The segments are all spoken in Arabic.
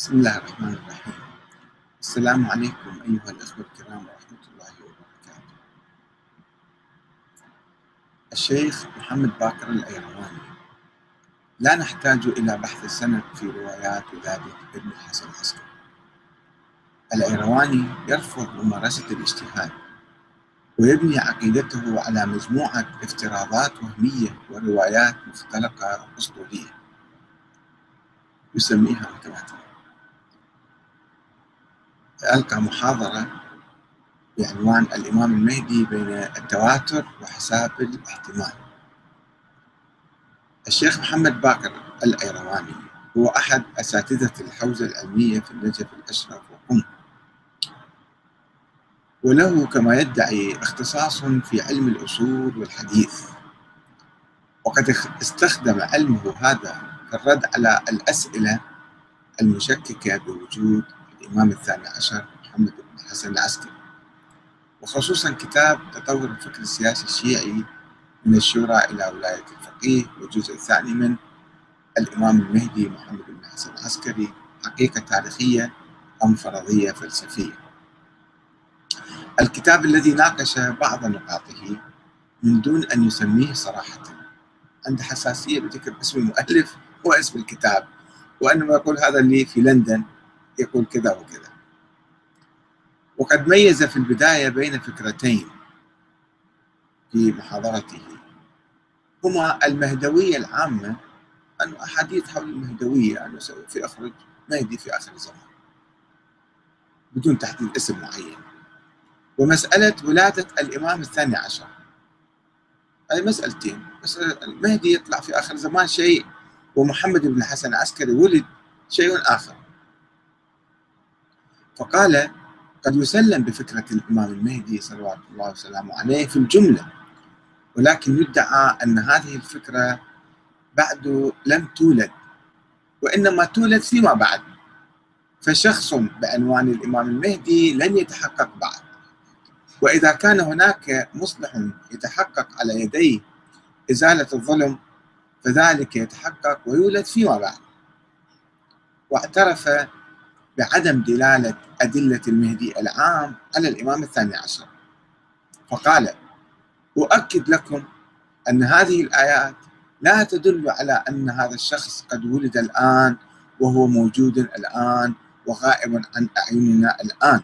بسم الله الرحمن الرحيم. السلام عليكم أيها الأخوة الكرام ورحمة الله وبركاته. الشيخ محمد باكر الأيرواني. لا نحتاج إلى بحث السند في روايات ولادة ابن الحسن العسكري. الأيرواني يرفض ممارسة الاجتهاد ويبني عقيدته على مجموعة افتراضات وهمية وروايات مختلقة أسطورية. يسميها متواترة ألقى محاضرة بعنوان الإمام المهدي بين التواتر وحساب الاحتمال. الشيخ محمد باكر الأيرواني هو أحد أساتذة الحوزة العلمية في النجف الأشرف وقم وله كما يدعي اختصاص في علم الأصول والحديث. وقد استخدم علمه هذا في الرد على الأسئلة المشككة بوجود الإمام الثاني عشر محمد بن حسن العسكري. وخصوصا كتاب تطور الفكر السياسي الشيعي من الشورى إلى ولاية الفقيه والجزء الثاني من الإمام المهدي محمد بن حسن العسكري حقيقة تاريخية أم فرضية فلسفية. الكتاب الذي ناقش بعض نقاطه من دون أن يسميه صراحة عنده حساسية بذكر اسم المؤلف واسم الكتاب. وإنما يقول هذا اللي في لندن يقول كذا وكذا. وقد ميز في البداية بين فكرتين في محاضرته. هما المهدوية العامة أنه أحاديث حول المهدوية أنه في أخرج مهدي في آخر الزمان. بدون تحديد اسم معين. ومسألة ولادة الإمام الثاني عشر. هذه مسألتين. مسألة المهدي يطلع في آخر الزمان شيء ومحمد بن حسن العسكري ولد شيء آخر. فقال قد يسلم بفكرة الإمام المهدي صلوات الله وسلامه عليه في الجملة ولكن يدعى أن هذه الفكرة بعد لم تولد وإنما تولد فيما بعد. فشخص بعنوان الإمام المهدي لن يتحقق بعد. وإذا كان هناك مصلح يتحقق على يديه إزالة الظلم فذلك يتحقق ويولد فيما بعد. واعترف بعدم دلالة أدلة المهدي العام على الإمام الثاني عشر. فقال أؤكد لكم أن هذه الآيات لا تدل على أن هذا الشخص قد ولد الآن وهو موجود الآن وغائب عن أعيننا الآن.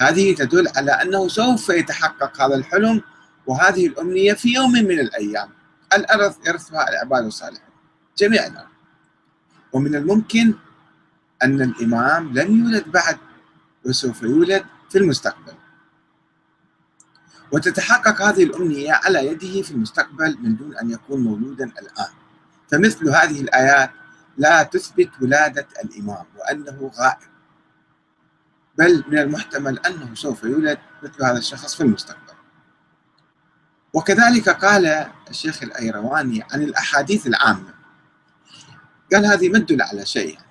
هذه تدل على أنه سوف يتحقق هذا الحلم وهذه الأمنية في يوم من الأيام. الأرض يرثها العباد الصالحون جميع الأرض ومن الممكن أن الإمام لم يولد بعد وسوف يولد في المستقبل. وتتحقق هذه الأمنية على يده في المستقبل من دون أن يكون مولودا الآن. فمثل هذه الآيات لا تثبت ولادة الإمام وأنه غائب. بل من المحتمل أنه سوف يولد مثل هذا الشخص في المستقبل. وكذلك قال الشيخ الأيرواني عن الأحاديث العامة. قال هذه ما تدل على شيء؟